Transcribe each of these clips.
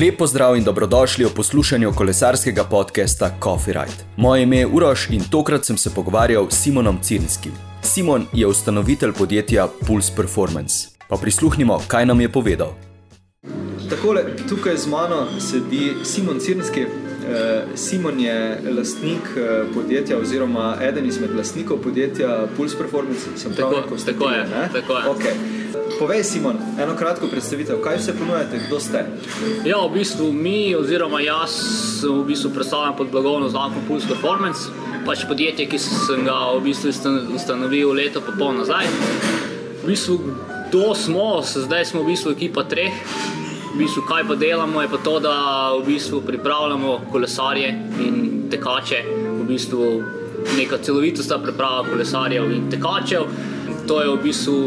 Lepo zdrav in dobrodošli v poslušanju kolesarskega podcasta Coffee Ride. Moje ime je Uroš in tokrat sem se pogovarjal s Simonom Cirnskim. Simon je ustanovitelj podjetja Pulse Performance. Pa prisluhnimo, kaj nam je povedal. Takole, tukaj z mano sedi Simon Cirnski. Eh, Simon je lastnik eh, podjetja, oziroma eden izmed lastnikov podjetja Pulse Performance. Sem prav Tako- ste tako je, ne? tako je. Okay. Povej, Simon, eno kratko predstavitev, kaj vse ponujate, kdo ste? Ja, v bistvu mi, oziroma jaz, v bistvu predstavljen pod blagovno znamko Pulse Performance, pač podjetje, ki sem ga v bistvu ustan- ustanovil leto pa pol nazaj. V bistvu, kdo smo, zdaj smo v bistvu ekipa treh. V bistvu, kaj pa delamo, je pa to, da v bistvu pripravljamo kolesarje in tekače. V bistvu neka celovitost priprava kolesarjev in tekačev. To je v bistvu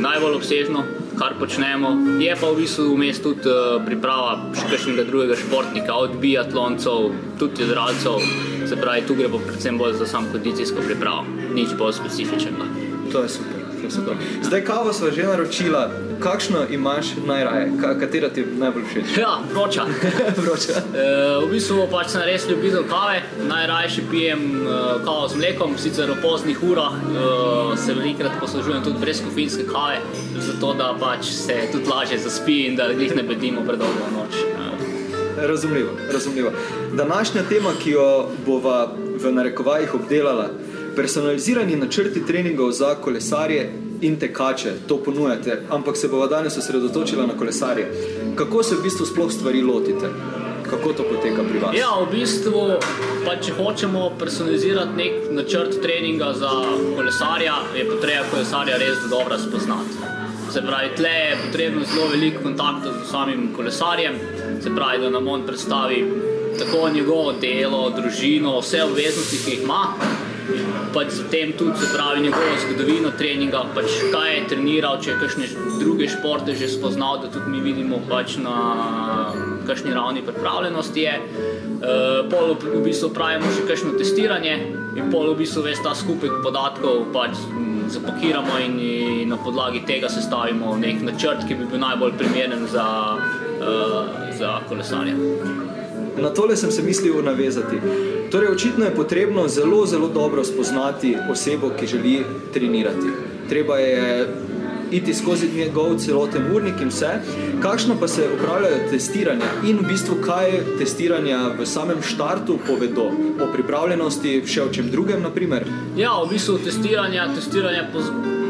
najbolj obsežno, kar počnemo. Je pa v bistvu vmes tudi eh, priprava še kakšnega drugega športnika, od biatloncev, tudi jadralcev. Se pravi, tu gre pa predvsem bolj za sam kondicijsko pripravo, nič bolj specifičnega. To je super. Zdaj, kavo smo že naročila, kakšno imaš najraje, Ka katera ti je najbolj všeč? Ja, vroča. Vroča. E, v bistvu pač sem res ljubitelj kave, najrajši pijem e, kavo z mlekom, sicer v poznih urah e, se velikokrat poslužujem tudi brez kofinske kave, zato da pač se tudi lažje zaspi in da jih ne bedimo predolgo noč. E, Razumljivo, razumljivo. Današnja tema, ki jo bova v narekovajih obdelala, personalizirani načrti treningov za kolesarje in tekače, to ponujate, ampak se bova danes osredotočila na kolesarje. Kako se v bistvu sploh stvari lotite? Kako to poteka pri vas? Ja, v bistvu, pa če hočemo personalizirati nek načrt treninga za kolesarja, je potrebno kolesarja res dobro spoznati. Se pravi, tle je potrebno zelo veliko kontaktov z samim kolesarjem, se pravi, da nam on predstavi tako njegovo delo, družino, vse obveznosti, ki jih ima. Pač zatem tudi se pravi njegovo zgodovino treninga, pač kaj je treniral, če je kakšne druge športe že spoznal, da tudi mi vidimo pač na kakšni ravni pripravljenosti je. Uh, pol v bistvu pravimo še kakšno testiranje in pol v bistvu ves ta skupek podatkov pač m, zapakiramo in, in na podlagi tega sestavimo nek načrt, ki bi bil najbolj primeren za, uh, za kolesarja. Na tole sem se mislil navezati. Torej, očitno je potrebno zelo, zelo dobro spoznati osebo, ki želi trenirati. Treba je iti skozi njegov celoten urnik in vse. Kakšno pa se upravljajo testiranja in v bistvu kaj testiranja v samem štartu povedo o pripravljenosti, še o čem drugem, naprimer. Ja, v bistvu testiranja, testiranja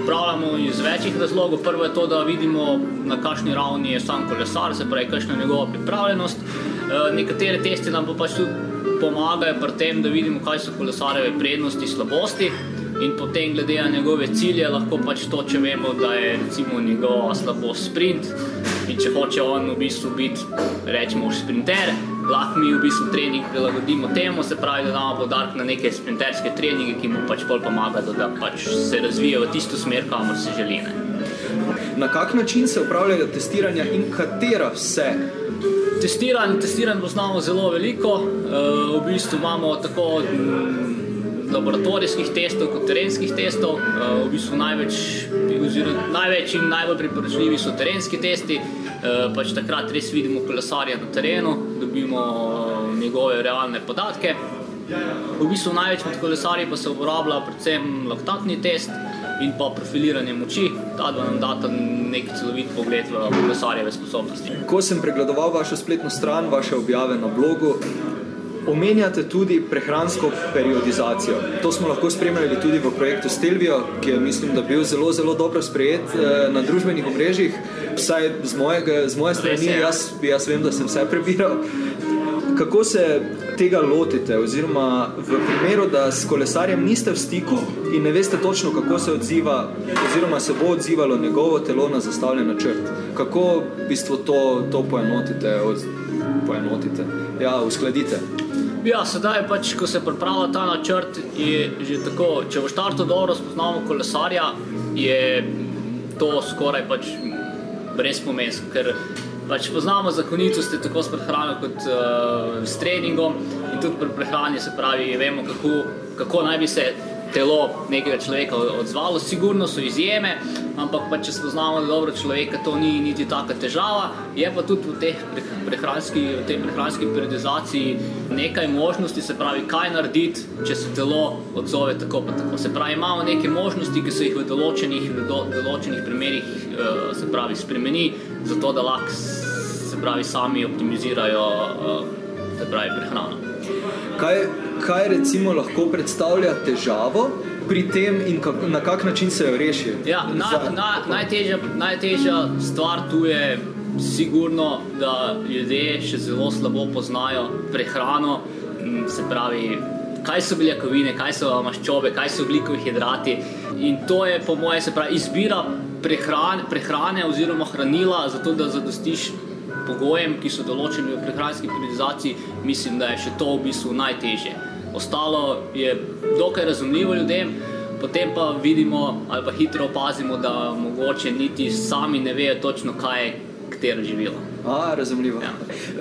pravimo iz večjih razlogov. Prvo je to, da vidimo, na kakšni ravni je sam kolesar, se pravi, kakšna je njegova pripravljenost. Eh, Nekatere testi nam pa pač tudi pomagajo pri tem, da vidimo, kaj so kolesarjeve prednosti, slabosti. In potem, glede na njegove cilje, lahko pač to, če vemo, da je recimo njegova slabost sprint. In če hoče on v bistvu biti, rečemo, sprinter, lahko mi v bistvu trening prilagodimo temu, se pravi, da damo podarek na neke sprinterske treninge, ki mu pač bolj pomagajo, da pač se razvije v tisto smer, kamor se želi. Ne. Na kak način se upravljajo testiranja in katera vse? Testiranj, testiranj poznamo zelo veliko. Uh, v bistvu imamo tako mm, laboratorijskih testov kot terenskih testov. Uh, v bistvu največ, oziroma največ in najbolj priporočljivi so terenski testi. Uh, pač takrat res vidimo kolesarja na terenu, dobimo njegove realne podatke. V bistvu največ med kolesarji pa se uporablja predvsem laktatni test in pa profiliranje moči, ta dva nam data nek celovit pogled v kolesarjeve sposobnosti. Ko sem pregledoval vašo spletno stran, vaše objave na blogu, omenjate tudi prehransko periodizacijo. To smo lahko spremljali tudi v projektu Stelvio, ki je, mislim, da bil zelo, zelo dobro sprejet eh, na družbenih omrežjih. Vsaj z, mojega, z moje strani, ja. jaz, jaz vem, da sem vse prebiral. Kako se tega lotite, oziroma v primeru, da s kolesarjem niste v stiku in ne veste točno, kako se odziva, oziroma se bo odzivalo njegovo telo na zastavljen načrt? Kako v bistvu to, to poenotite, od, poenotite, ja, uskladite? Ja, sedaj pač, ko se pripravlja ta načrt, je že tako, če v štartu dobro spoznamo kolesarja, je to skoraj pač brezpomensko, ker pač poznamo zakonitosti tako s prehrano kot uh, s treningom in tudi pri prehrani se pravi, vemo, kako, kako naj bi se telo nekega človeka odzvalo. Sigurno so izjeme, ampak pa, če spoznamo dobro človeka, to ni niti taka težava. Je pa tudi v, prehranski, v tej prehranski periodizaciji nekaj možnosti, se pravi, kaj narediti, če se telo odzove tako pa tako. Se pravi, imamo neke možnosti, ki so jih v določenih, v do, določenih primerih uh, se pravi, spremeni, zato da lahko se pravi, sami optimizirajo uh, se pravi, prehrano. Kaj, kaj recimo lahko predstavlja težavo pri tem in kak, na kak način se jo reši? Ja, na, na, najtežja, najtežja stvar tu je sigurno, da ljudje še zelo slabo poznajo prehrano, se pravi, kaj so beljakovine, kaj so maščobe, kaj so ugljikovi hidrati. In to je po mojem, se pravi, izbira prehrane, prehrane oziroma hranila, zato da zadostiš pogojem, ki so določeni v prehranski periodizaciji, mislim, da je še to v bistvu najtežje. Ostalo je dokaj razumljivo ljudem, potem pa vidimo ali pa hitro opazimo, da mogoče niti sami ne vejo točno, kaj je katero živilo. A, razumljivo. Ja.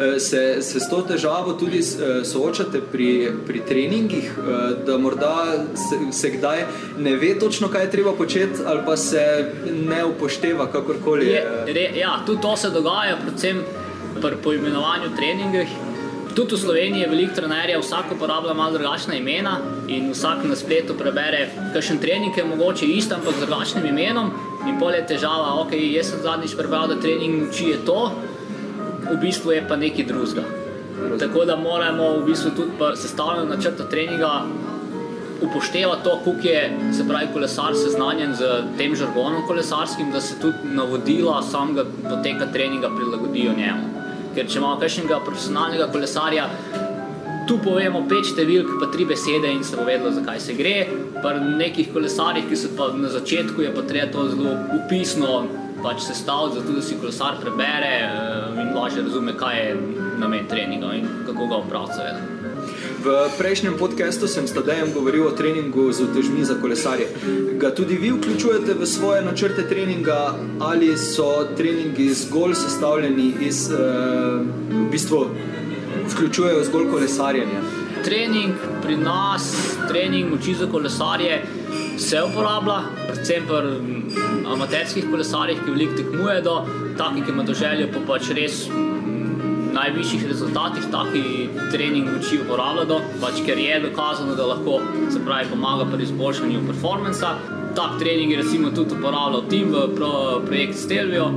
E, se, se s to težavo tudi e, soočate pri, pri treningih, e, da morda se, se kdaj ne ve točno, kaj je treba početi, ali pa se ne upošteva kakorkoli? Je, re, ja, tudi to se dogaja, predvsem pri poimenovanju treningih. Tudi v Sloveniji je veliko trenerjev, vsak uporablja malo drugačna imena in vsak na spletu prebere, kakšen trening je mogoče isto, ampak z drugačnim imenom. In pol je težava, ok, jaz sem zadnjič prebral, da trening uči je to, v bistvu je pa nekaj drugega. Tako da moramo v bistvu tudi sestavljeno načrto treninga upoštevati to, kako je se pravi kolesar seznanjen z tem žargonom kolesarskim, da se tudi navodila samega poteka treninga prilagodijo njemu. Ker če imamo kakšnega profesionalnega kolesarja, tu povemo pet številk, pa tri besede in se bo vedelo, zakaj se gre. Pri nekih kolesarjih, ki so pa na začetku, je pa treba to zelo upisno pač sestaviti, zato da si kolesar prebere eh, in lažje razume, kaj je namen treninga in kako ga opraviti. V prejšnjem podkastu sem s Tadejem govoril o treningu z utežmi za kolesarje. Ga tudi vi vključujete v svoje načrte treninga ali so treningi zgolj sestavljeni iz, eh, v bistvu, vključujejo zgolj kolesarjenje? Trening pri nas, trening moči za kolesarje se uporablja, predvsem pri amaterskih kolesarjih, ki veliko tekmujejo, taki, ki imajo željo pa pač res najvišjih rezultatih taki trening uči uporabljati, pač ker je dokazano, da lahko se pravi pomaga pri izboljšanju performansa. Tak trening je recimo tudi uporabljal tim v pro, projektu Stelvio.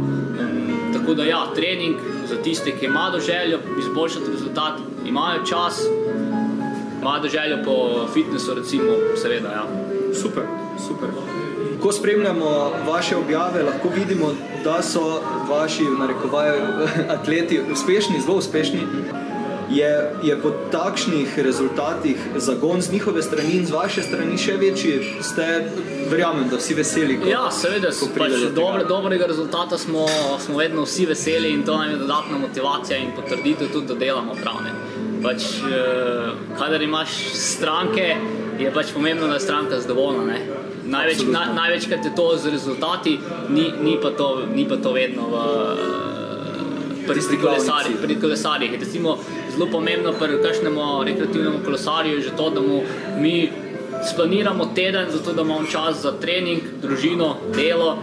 Tako da ja, trening za tiste, ki imajo željo izboljšati rezultat, imajo čas, imajo željo po fitnessu, recimo, seveda. Ja. Super, super. Ko spremljamo vaše objave, lahko vidimo, da so vaši atleti uspešni, zelo uspešni. Je, je po takšnih rezultatih zagon z njihove strani in z vaše strani še večji, ste, verjamem, da vsi veseli. Ko, ja, seveda, pač dobre, dobrega rezultata smo, smo vedno vsi veseli in to nam je dodatna motivacija in potrditev tudi, da delamo pravne. Pač, eh, kadar imaš stranke, je pač pomembno, da je stranka zadovoljna. Največ, na, največkrat je to z rezultati, ni, ni, pa, to, ni pa to vedno v, pri, pri, kolesarjih, pri kolesarjih. Recimo, zelo pomembno pri kakšnem rekreativnem kolesarju je že to, da mu mi splaniramo teden, zato da imamo čas za trening, družino, delo,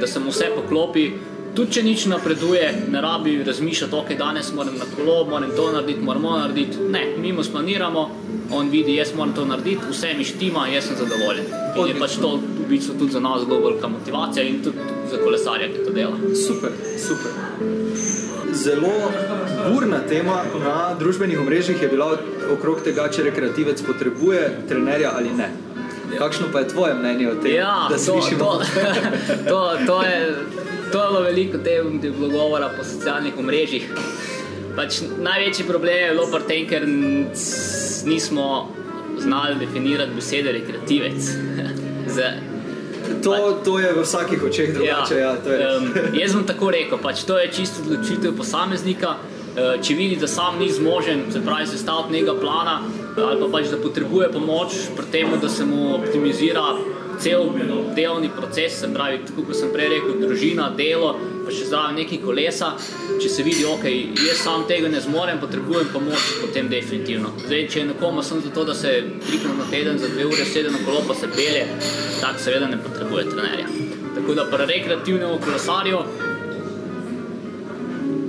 da se mu vse poklopi. Tudi če nič napreduje, ne rabi razmišljati, ok, danes moram na kolo, moram to narediti, moramo narediti. Ne, mi mu splaniramo, on vidi, jaz moram to narediti, vse mi štima, jaz sem zadovoljen. In je pač to v bistvu tudi za nas zelo velika motivacija in tudi za kolesarja, ki to dela. Super, super. Zelo burna tema na družbenih omrežjih je bila okrog tega, če rekreativec potrebuje trenerja ali ne. Kakšno pa je tvoje mnenje o tem? Ja, to, to, to, to je to je bilo veliko tem, da je bilo govora po socialnih mrežah. Pač največji problem je bilo pri tem, ker nismo znali definirati besede rekreativec. To, to je v vsakih očeh drugače. Ja, ja, um, jaz bom tako rekel, pač to je čisto odločitev posameznika. Uh, če vidi, da sam ni zmožen, se pravi, sestaviti nekega plana, ali pa pač da potrebuje pomoč pri tem, da se mu optimizira cel delovni proces, se pravi, tako kot sem prej rekel, družina, delo, pa še zraven neki kolesa, če se vidi, ok, jaz sam tega ne zmorem, potrebujem pomoč, potem definitivno. Zdaj, če je nekomu samo zato, da se trikrat na teden za dve ure sedi na kolo, pa se pelje, tak seveda ne potrebuje trenerja. Tako da pri rekreativnem kolesarju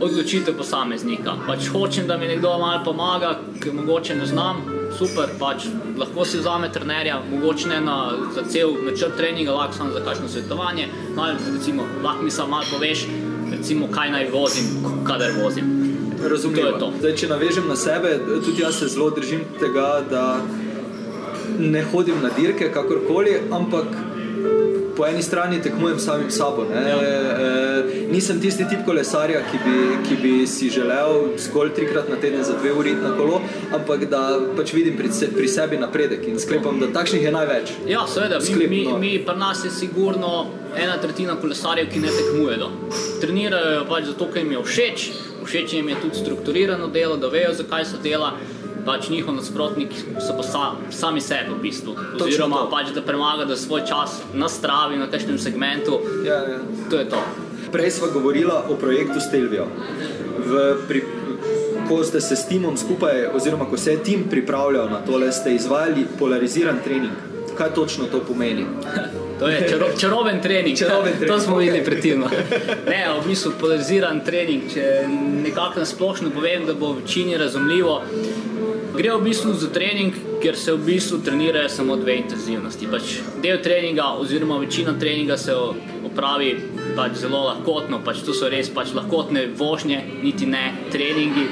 odločitev posameznika. Pač hočem, da mi nekdo malo pomaga, ker mogoče ne znam, super, pač lahko si vzame trenerja, mogoče ne na, za cel načrt treninga, lahko samo za kakšno svetovanje, malo, recimo, lahko mi samo malo poveš, recimo, kaj naj vozim, kadar vozim. Razumem. Če navežem na sebe, tudi jaz se zelo držim tega, da ne hodim na dirke, kakorkoli, ampak po eni strani tekmujem samim sabo. Ja. E, nisem tisti tip kolesarja, ki bi, ki bi si želel zgolj trikrat na teden za dve uri na kolo, ampak da pač vidim pri, se, pri sebi napredek in sklepam, da takšnih je največ. Ja, seveda, Sklep, mi, no. mi, mi pri nas je sigurno ena tretjina kolesarjev, ki ne tekmujejo. Trenirajo pač zato, ker jim je všeč, všeč jim je tudi strukturirano delo, da vejo, zakaj so dela pač njihov nasprotnik so pa sa, sami sebi v bistvu. Oziroma, pač, da premagajo svoj čas na stravi, na kakšnem segmentu. Ja, ja. To je to. Prej smo govorili o projektu Stelvio. Ko ste se s timom skupaj, oziroma ko se je tim pripravljal na to, ste izvajali polariziran trening. Kaj točno to pomeni? To je čaro, čaroben trening. čaroben trening. To smo videli okay. predtem. Ne, v bistvu polariziran trening. Če nekako na splošno povem, da bo večini razumljivo, Gre v bistvu za trening, ker se v bistvu trenirajo samo dve intenzivnosti. Pač del treninga, oziroma večina treninga se opravi pač zelo lahkotno, pač to so res pač lahkotne vožnje, niti ne treningi.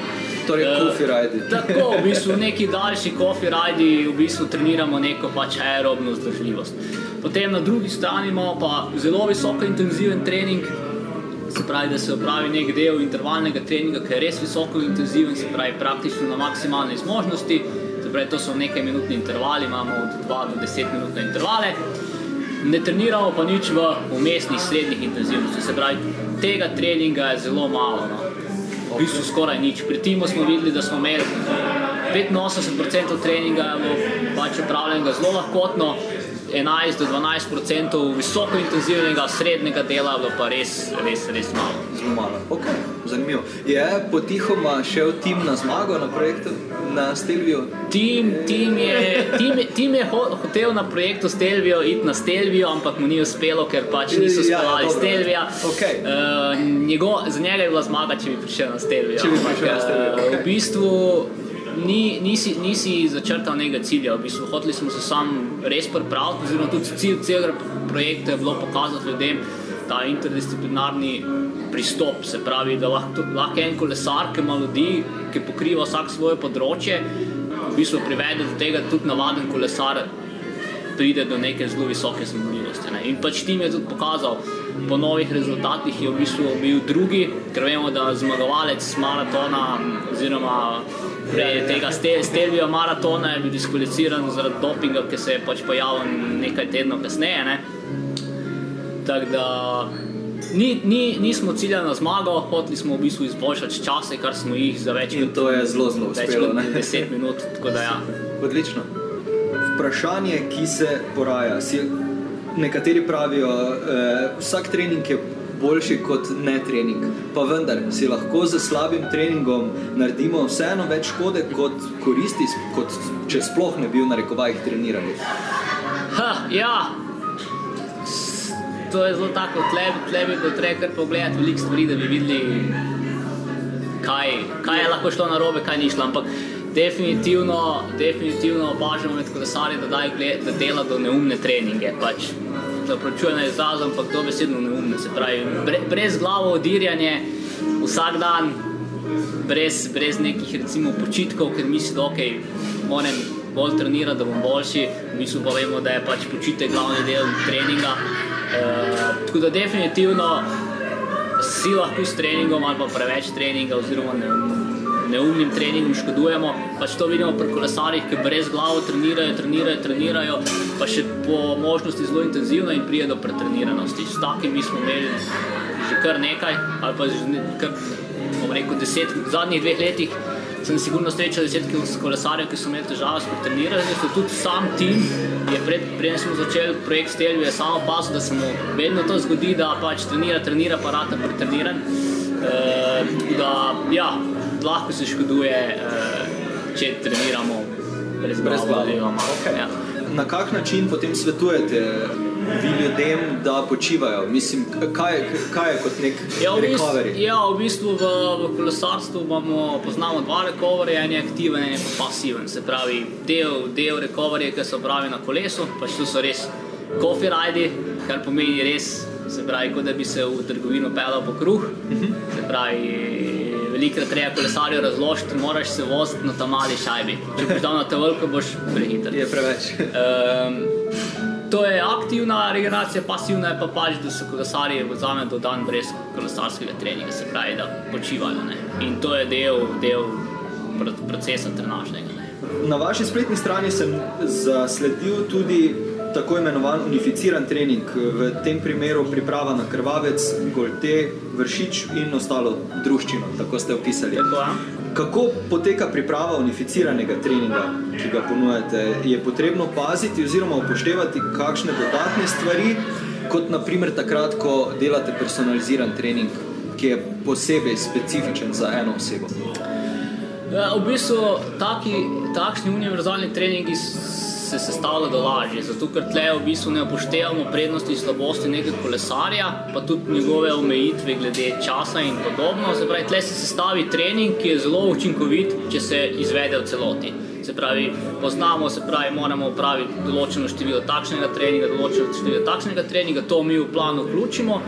Torej, kofi uh, rajdi. Tako, v bistvu neki daljši kofi rajdi, v bistvu treniramo neko pač aerobno zdržljivost. Potem na drugi strani imamo pa zelo visoko intenziven trening, se pravi, da se opravi nek del intervalnega treninga, ki je res visoko intenziven, se pravi, praktično na maksimalni zmožnosti. Pravi, to so nekaj minutni intervali, imamo od 2 do 10 minutne intervale. Ne treniramo pa nič v umestnih srednjih intenzivnosti, se pravi, tega treninga je zelo malo. No. V bistvu skoraj nič. Pri tem smo videli, da smo imeli 85% treninga pač upravljenega zelo lahkotno, 11 do 12 odstotkov visoko intenzivnega srednjega dela, pa res, res, res malo. Zelo malo. Okay. Zanimivo. Je potihoma šel tim na zmago na projektu na Stelvijo? Tim, tim, je, tim, tim je hotel na projektu Stelvijo iti na Stelvijo, ampak mu ni uspelo, ker pač niso speljali ja, Stelvija. Okay. Uh, eh, za njega je bila zmaga, če bi prišel na Stelvijo. Če bi prišel na Stelvijo. Okay. Uh, v bistvu, ni, nisi, nisi začrtal nekega cilja, v bistvu. Hoteli smo se sam res pripraviti, oziroma tudi cilj celega projekta je bilo pokazati ljudem ta interdisciplinarni pristop, se pravi, da lahko, lahko en kolesar, ki ima ljudi, ki pokriva vsak svoje področje, v bistvu privede do tega tudi navaden kolesar pride do neke zelo visoke zmogljivosti. In pač tim je tudi pokazal, po novih rezultatih je v bistvu bil drugi, ker vemo, da zmagovalec maratona, oziroma prej tega Stelvija maratona, je bil diskvaliciran zaradi dopinga, ki se je pač pojavil nekaj tednov kasneje. Ne? Tako da ni, ni, nismo ciljali na zmago, hoteli smo v bistvu izboljšati čase, kar smo jih za več minut. In to je zelo, zelo uspelo. Deset minut, tako da ja. Odlično vprašanje, ki se poraja. Si, nekateri pravijo, eh, vsak trening je boljši kot ne trening. Pa vendar si lahko z slabim treningom naredimo vseeno več škode kot koristi, kot če sploh ne bi v narekovajih trenirali. Ha, ja. To je zelo tako, tle bi bilo treba pogledati veliko stvari, da bi videli, kaj, kaj je lahko šlo na robe, kaj ni šlo. Ampak definitivno, definitivno opažamo med kolesarji, da, da dela do neumne treninge. Pač, Zapračujem na izraz, ampak to besedno neumne. Se pravi, brez glavo odirjanje vsak dan, brez, brez nekih recimo, počitkov, ker misli, da okay, moram bolj trenirati, da bom boljši. Mi pa vemo, da je pač počitek glavni del treninga. E, tako da definitivno si lahko s treningom ali pa preveč treninga oziroma neumno neumnim treningom škodujemo. Pač to vidimo pri kolesarjih, ki brez glave trenirajo, trenirajo, trenirajo, pa še po možnosti zelo intenzivno in prije do pretreniranosti. S takimi smo imeli že kar nekaj, ali pa že kar, rekel, deset, v zadnjih dveh letih sem sigurno srečal desetke kolesarjev, ki so imeli težave s treniranjem. Tudi sam tim je pred, preden smo začeli projekt Stelju, je samo opazil, da se mu vedno to zgodi, da pač trenira, trenira, pa rata pretreniran. Uh, da, ja, lahko se škoduje, uh, če treniramo brez brezplačnega. Okay. Ja. Na kak način potem svetujete vi ljudem, da počivajo? Mislim, kaj, kaj je kot nek ja, recovery? Ja, v bistvu v, v kolesarstvu imamo, poznamo dva recovery, en je aktiven, en je pa pasiven. Se pravi, del, del recovery, ki se opravi na kolesu, pač tu so res coffee ridi, kar pomeni res, se pravi, kot da bi se v trgovino pelal po kruh. Uh mhm. -huh. Se pravi, velikrat treba kolesarju razložiti, moraš se voziti na ta mali šajbi. Če boš dal na te veliko, boš prehiter. Je preveč. Um, To je aktivna regeneracija, pasivna je pa pač, da se kolesarji vzamejo do dan brez kolesarskega treninga, se pravi, da počivajo. Ne? In to je del, del procesa trenažnega. Na vaši spletni strani sem zasledil tudi tako imenovan unificiran trening, v tem primeru priprava na krvavec, golte, vršič in ostalo druščino, tako ste opisali. Tako, ja. Kako poteka priprava unificiranega treninga, ki ga ponujate? Je potrebno paziti oziroma upoštevati kakšne dodatne stvari, kot naprimer takrat, ko delate personaliziran trening, ki je posebej specifičen za eno osebo? Ja, v bistvu taki, takšni univerzalni treningi se sestavlja do lažje, zato ker tle v bistvu ne upoštevamo prednosti in slabosti nekega kolesarja, pa tudi njegove omejitve glede časa in podobno. Se pravi, tle se sestavi trening, ki je zelo učinkovit, če se izvede v celoti. Se pravi, poznamo, se pravi, moramo upraviti določeno število takšnega treninga, določeno število takšnega treninga, to mi v planu vključimo.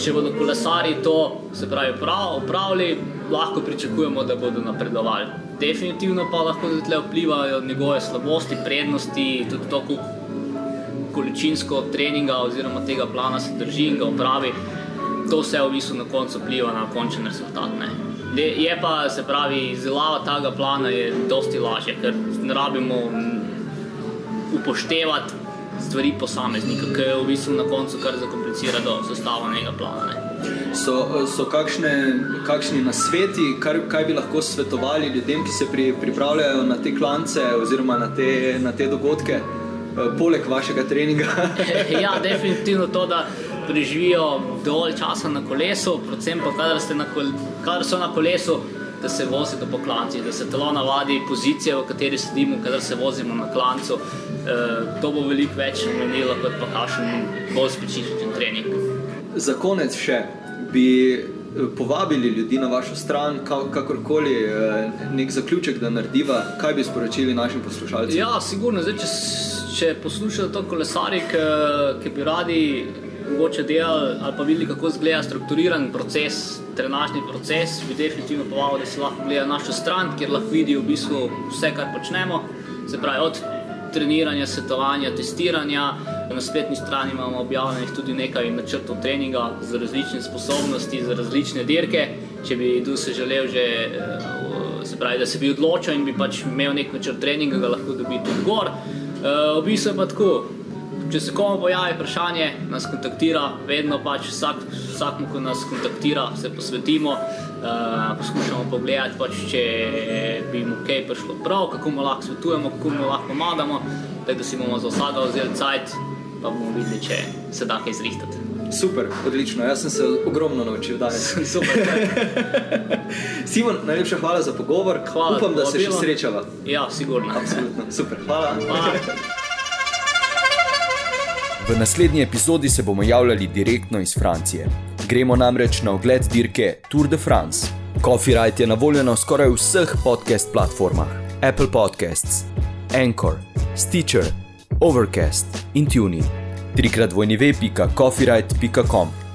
Če bodo kolesari to, se pravi, upravili, lahko pričakujemo, da bodo napredovali definitivno pa lahko tudi vplivajo njegove slabosti, prednosti, tudi to, kako količinsko treninga oziroma tega plana se drži in ga upravi. To vse v bistvu na koncu vpliva na končen rezultat. Ne. Je pa, se pravi, izdelava tega plana je dosti lažje, ker ne rabimo upoštevati stvari posameznika, ki je v bistvu na koncu kar zakomplicira do sestavljenega plana. Ne so, so kakšne, kakšni nasveti, kar, kaj bi lahko svetovali ljudem, ki se pri, pripravljajo na te klance oziroma na te, na te dogodke, eh, poleg vašega treninga? ja, definitivno to, da preživijo dovolj časa na kolesu, predvsem pa, kadar, na kol, kadar so na kolesu. Da se vozite po klancu, da se telo navadi pozicije, v kateri sedimo, kadar se vozimo na klancu. E, to bo veliko več menilo, kot pa kakšen bolj specifičen trening. Za konec še, bi eh, povabili ljudi na vašo stran, kakorkoli eh, nek zaključek, da narediva, kaj bi sporočili našim poslušalcem? Ja, sigurno. Zdaj, če, če poslušate to kolesarje, ki, ki bi radi mogoče delali ali pa videli, kako izgleda strukturiran proces, trenažni proces, bi definitivno povabili, da si lahko gledajo našo stran, kjer lahko vidijo v bistvu vse, kar počnemo. Se pravi, od treniranja, svetovanja, testiranja. Na spletni strani imamo objavljenih tudi nekaj načrtov treninga za različne sposobnosti, za različne dirke. Če bi kdo se želel, že, eh, se pravi, da se bi odločil in bi pač imel nek načrt treninga, ga lahko dobi tudi gor. Eh, v bistvu je pa tako. Če se komu pojavi vprašanje, nas kontaktira, vedno pač vsak, vsakmu, ko nas kontaktira, se posvetimo, uh, poskušamo pogledati, pač, če bi mu kaj prišlo prav, kako mu lahko svetujemo, kako mu lahko pomagamo. Tako da si bomo za vsega vzeli cajt, pa bomo videli, če se da kaj zrihtati. Super, odlično. Jaz sem se ogromno naučil danes. Simon, najlepša hvala za pogovor. Hvala, Upam, da se še srečava. Ja, sigurno. Absolutno. Super. Hvala. hvala. V naslednji epizodi se bomo javljali direktno iz Francije. Gremo namreč na ogled dirke Tour de France. Coffee Rite je na voljo na skoraj vseh podcast platformah: Apple Podcasts, Anchor, Stitcher, Overcast in Tuning. Trikrat vojni ve.coffeerite.com.